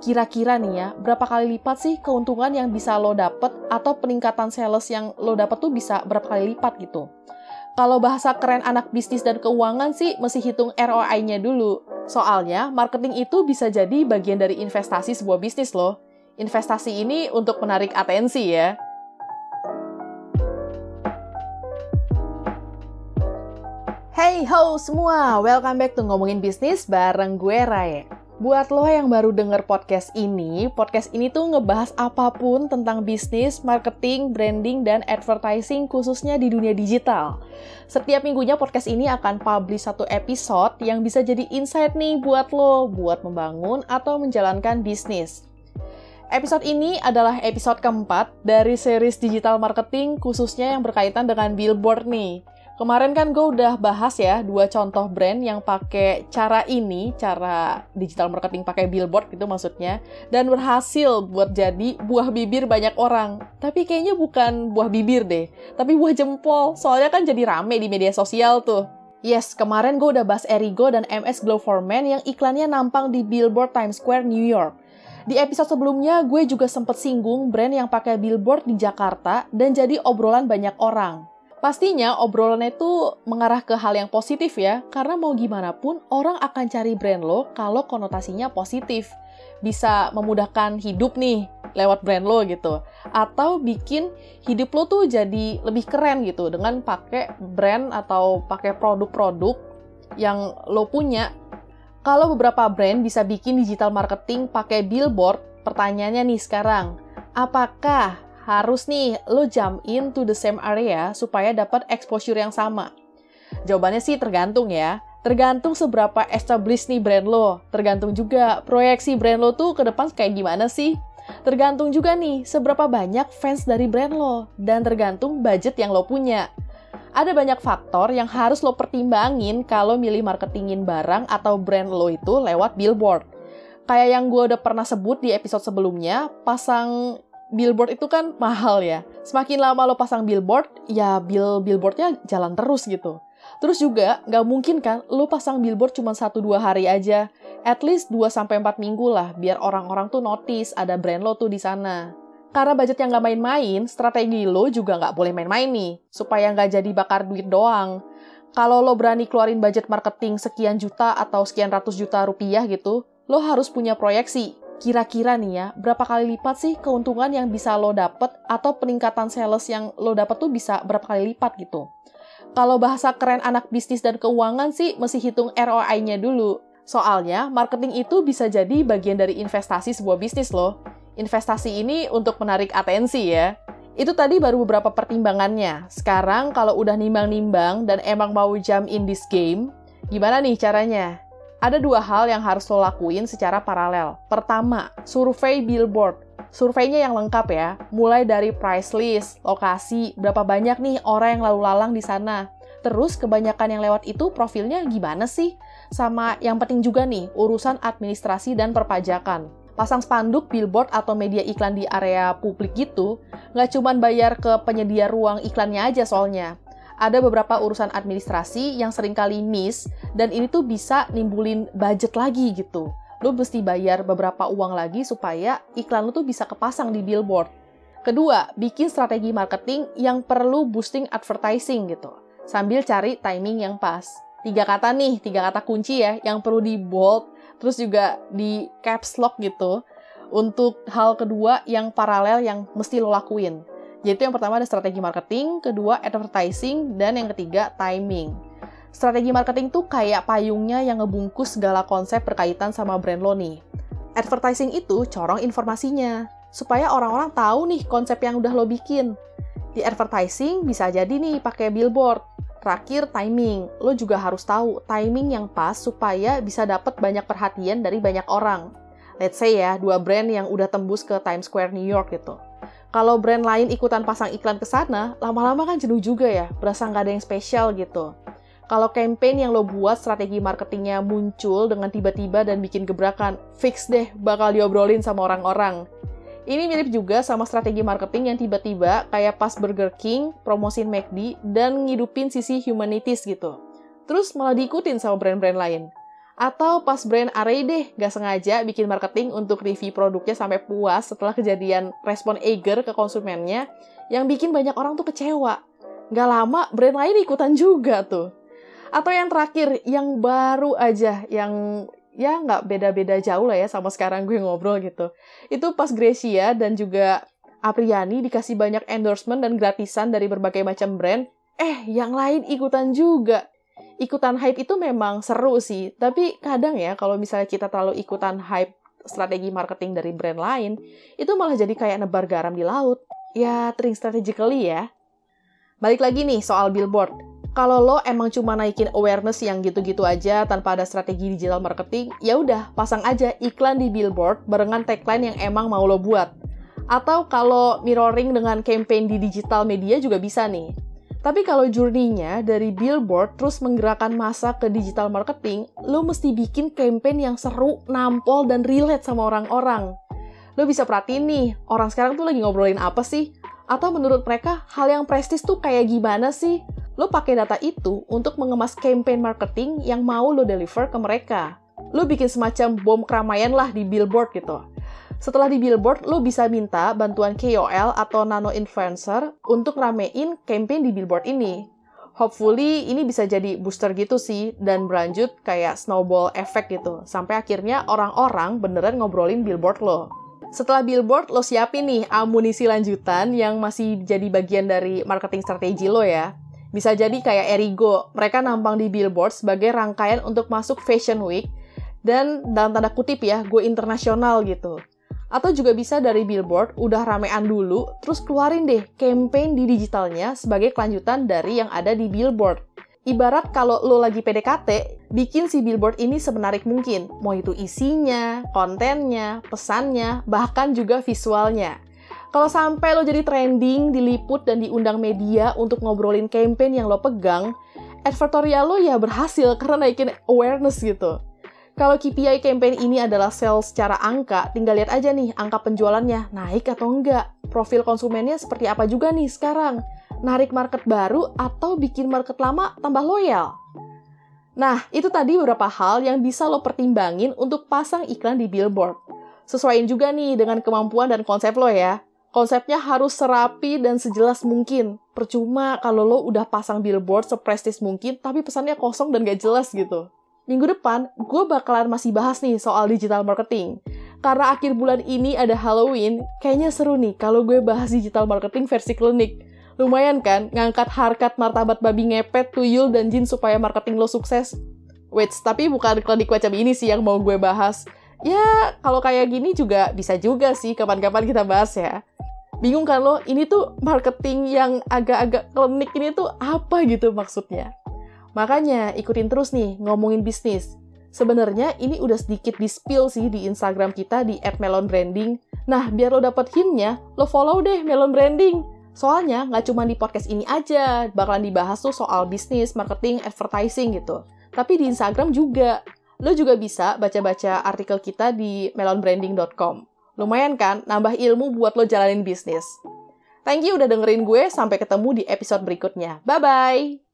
kira-kira nih ya, berapa kali lipat sih keuntungan yang bisa lo dapet atau peningkatan sales yang lo dapet tuh bisa berapa kali lipat gitu. Kalau bahasa keren anak bisnis dan keuangan sih mesti hitung ROI-nya dulu. Soalnya, marketing itu bisa jadi bagian dari investasi sebuah bisnis loh. Investasi ini untuk menarik atensi ya. Hey ho semua, welcome back to Ngomongin Bisnis bareng gue Ray. Buat lo yang baru denger podcast ini, podcast ini tuh ngebahas apa pun tentang bisnis, marketing, branding, dan advertising khususnya di dunia digital. Setiap minggunya podcast ini akan publish satu episode yang bisa jadi insight nih buat lo, buat membangun atau menjalankan bisnis. Episode ini adalah episode keempat dari series digital marketing khususnya yang berkaitan dengan billboard nih. Kemarin kan gue udah bahas ya dua contoh brand yang pakai cara ini, cara digital marketing pakai billboard gitu maksudnya, dan berhasil buat jadi buah bibir banyak orang. Tapi kayaknya bukan buah bibir deh, tapi buah jempol. Soalnya kan jadi rame di media sosial tuh. Yes, kemarin gue udah bahas Erigo dan MS Glow for Men yang iklannya nampang di billboard Times Square, New York. Di episode sebelumnya, gue juga sempet singgung brand yang pakai billboard di Jakarta dan jadi obrolan banyak orang. Pastinya obrolannya itu mengarah ke hal yang positif ya, karena mau gimana pun orang akan cari brand lo kalau konotasinya positif. Bisa memudahkan hidup nih lewat brand lo gitu. Atau bikin hidup lo tuh jadi lebih keren gitu dengan pakai brand atau pakai produk-produk yang lo punya. Kalau beberapa brand bisa bikin digital marketing pakai billboard, pertanyaannya nih sekarang, apakah harus nih lo jump in to the same area supaya dapat exposure yang sama? Jawabannya sih tergantung ya. Tergantung seberapa established nih brand lo. Tergantung juga proyeksi brand lo tuh ke depan kayak gimana sih. Tergantung juga nih seberapa banyak fans dari brand lo. Dan tergantung budget yang lo punya. Ada banyak faktor yang harus lo pertimbangin kalau milih marketingin barang atau brand lo itu lewat billboard. Kayak yang gue udah pernah sebut di episode sebelumnya, pasang billboard itu kan mahal ya. Semakin lama lo pasang billboard, ya bill billboardnya jalan terus gitu. Terus juga nggak mungkin kan lo pasang billboard cuma 1-2 hari aja. At least 2-4 minggu lah biar orang-orang tuh notice ada brand lo tuh di sana. Karena budget yang nggak main-main, strategi lo juga nggak boleh main-main nih, supaya nggak jadi bakar duit doang. Kalau lo berani keluarin budget marketing sekian juta atau sekian ratus juta rupiah gitu, lo harus punya proyeksi kira-kira nih ya, berapa kali lipat sih keuntungan yang bisa lo dapet atau peningkatan sales yang lo dapet tuh bisa berapa kali lipat gitu. Kalau bahasa keren anak bisnis dan keuangan sih mesti hitung ROI-nya dulu. Soalnya, marketing itu bisa jadi bagian dari investasi sebuah bisnis loh. Investasi ini untuk menarik atensi ya. Itu tadi baru beberapa pertimbangannya. Sekarang kalau udah nimbang-nimbang dan emang mau jump in this game, gimana nih caranya? Ada dua hal yang harus lo lakuin secara paralel. Pertama, survei billboard. Surveinya yang lengkap ya, mulai dari price list, lokasi, berapa banyak nih orang yang lalu lalang di sana. Terus kebanyakan yang lewat itu profilnya gimana sih? Sama yang penting juga nih, urusan administrasi dan perpajakan. Pasang spanduk, billboard, atau media iklan di area publik gitu, nggak cuma bayar ke penyedia ruang iklannya aja soalnya, ada beberapa urusan administrasi yang sering kali miss dan ini tuh bisa nimbulin budget lagi gitu. Lo mesti bayar beberapa uang lagi supaya iklan lo tuh bisa kepasang di billboard. Kedua, bikin strategi marketing yang perlu boosting advertising gitu. Sambil cari timing yang pas. Tiga kata nih, tiga kata kunci ya, yang perlu di bold, terus juga di caps lock gitu. Untuk hal kedua yang paralel yang mesti lo lakuin. Yaitu yang pertama ada strategi marketing, kedua advertising, dan yang ketiga timing. Strategi marketing tuh kayak payungnya yang ngebungkus segala konsep berkaitan sama brand lo nih. Advertising itu corong informasinya, supaya orang-orang tahu nih konsep yang udah lo bikin. Di advertising bisa jadi nih pakai billboard. Terakhir, timing. Lo juga harus tahu timing yang pas supaya bisa dapat banyak perhatian dari banyak orang. Let's say ya, dua brand yang udah tembus ke Times Square New York gitu kalau brand lain ikutan pasang iklan ke sana, lama-lama kan jenuh juga ya, berasa nggak ada yang spesial gitu. Kalau campaign yang lo buat strategi marketingnya muncul dengan tiba-tiba dan bikin gebrakan, fix deh bakal diobrolin sama orang-orang. Ini mirip juga sama strategi marketing yang tiba-tiba kayak pas Burger King, promosin McD, dan ngidupin sisi humanities gitu. Terus malah diikutin sama brand-brand lain. Atau pas brand array deh, gak sengaja bikin marketing untuk review produknya sampai puas setelah kejadian respon eager ke konsumennya, yang bikin banyak orang tuh kecewa. Gak lama, brand lain ikutan juga tuh. Atau yang terakhir, yang baru aja, yang ya nggak beda-beda jauh lah ya sama sekarang gue ngobrol gitu. Itu pas Gracia dan juga Apriani dikasih banyak endorsement dan gratisan dari berbagai macam brand, eh yang lain ikutan juga ikutan hype itu memang seru sih, tapi kadang ya kalau misalnya kita terlalu ikutan hype strategi marketing dari brand lain, itu malah jadi kayak nebar garam di laut. Ya, think strategically ya. Balik lagi nih soal billboard. Kalau lo emang cuma naikin awareness yang gitu-gitu aja tanpa ada strategi digital marketing, ya udah pasang aja iklan di billboard barengan tagline yang emang mau lo buat. Atau kalau mirroring dengan campaign di digital media juga bisa nih. Tapi kalau journey-nya dari billboard terus menggerakkan masa ke digital marketing, lo mesti bikin campaign yang seru, nampol, dan relate sama orang-orang. Lo bisa perhatiin nih, orang sekarang tuh lagi ngobrolin apa sih? Atau menurut mereka, hal yang prestis tuh kayak gimana sih? Lo pakai data itu untuk mengemas campaign marketing yang mau lo deliver ke mereka. Lo bikin semacam bom keramaian lah di billboard gitu. Setelah di billboard, lo bisa minta bantuan KOL atau nano influencer untuk ramein campaign di billboard ini. Hopefully ini bisa jadi booster gitu sih dan berlanjut kayak snowball effect gitu. Sampai akhirnya orang-orang beneran ngobrolin billboard lo. Setelah billboard, lo siapin nih amunisi lanjutan yang masih jadi bagian dari marketing strategi lo ya. Bisa jadi kayak Erigo, mereka nampang di billboard sebagai rangkaian untuk masuk Fashion Week dan dalam tanda kutip ya, gue internasional gitu. Atau juga bisa dari billboard, udah ramean dulu, terus keluarin deh campaign di digitalnya sebagai kelanjutan dari yang ada di billboard. Ibarat kalau lo lagi PDKT, bikin si billboard ini semenarik mungkin. Mau itu isinya, kontennya, pesannya, bahkan juga visualnya. Kalau sampai lo jadi trending, diliput, dan diundang media untuk ngobrolin campaign yang lo pegang, advertorial lo ya berhasil karena naikin awareness gitu. Kalau KPI campaign ini adalah sales secara angka, tinggal lihat aja nih angka penjualannya naik atau enggak. Profil konsumennya seperti apa juga nih sekarang. Narik market baru atau bikin market lama tambah loyal. Nah, itu tadi beberapa hal yang bisa lo pertimbangin untuk pasang iklan di billboard. Sesuaiin juga nih dengan kemampuan dan konsep lo ya. Konsepnya harus serapi dan sejelas mungkin. Percuma kalau lo udah pasang billboard seprestis mungkin, tapi pesannya kosong dan gak jelas gitu minggu depan gue bakalan masih bahas nih soal digital marketing. Karena akhir bulan ini ada Halloween, kayaknya seru nih kalau gue bahas digital marketing versi klinik. Lumayan kan, ngangkat harkat martabat babi ngepet, tuyul, dan jin supaya marketing lo sukses. Wait, tapi bukan klinik macam ini sih yang mau gue bahas. Ya, kalau kayak gini juga bisa juga sih, kapan-kapan kita bahas ya. Bingung kan lo, ini tuh marketing yang agak-agak klinik ini tuh apa gitu maksudnya? Makanya ikutin terus nih ngomongin bisnis. Sebenarnya ini udah sedikit di-spill sih di Instagram kita di @melonbranding. Nah, biar lo dapet hintnya, lo follow deh Melon Branding. Soalnya nggak cuma di podcast ini aja, bakalan dibahas tuh soal bisnis, marketing, advertising gitu. Tapi di Instagram juga. Lo juga bisa baca-baca artikel kita di melonbranding.com. Lumayan kan, nambah ilmu buat lo jalanin bisnis. Thank you udah dengerin gue, sampai ketemu di episode berikutnya. Bye-bye!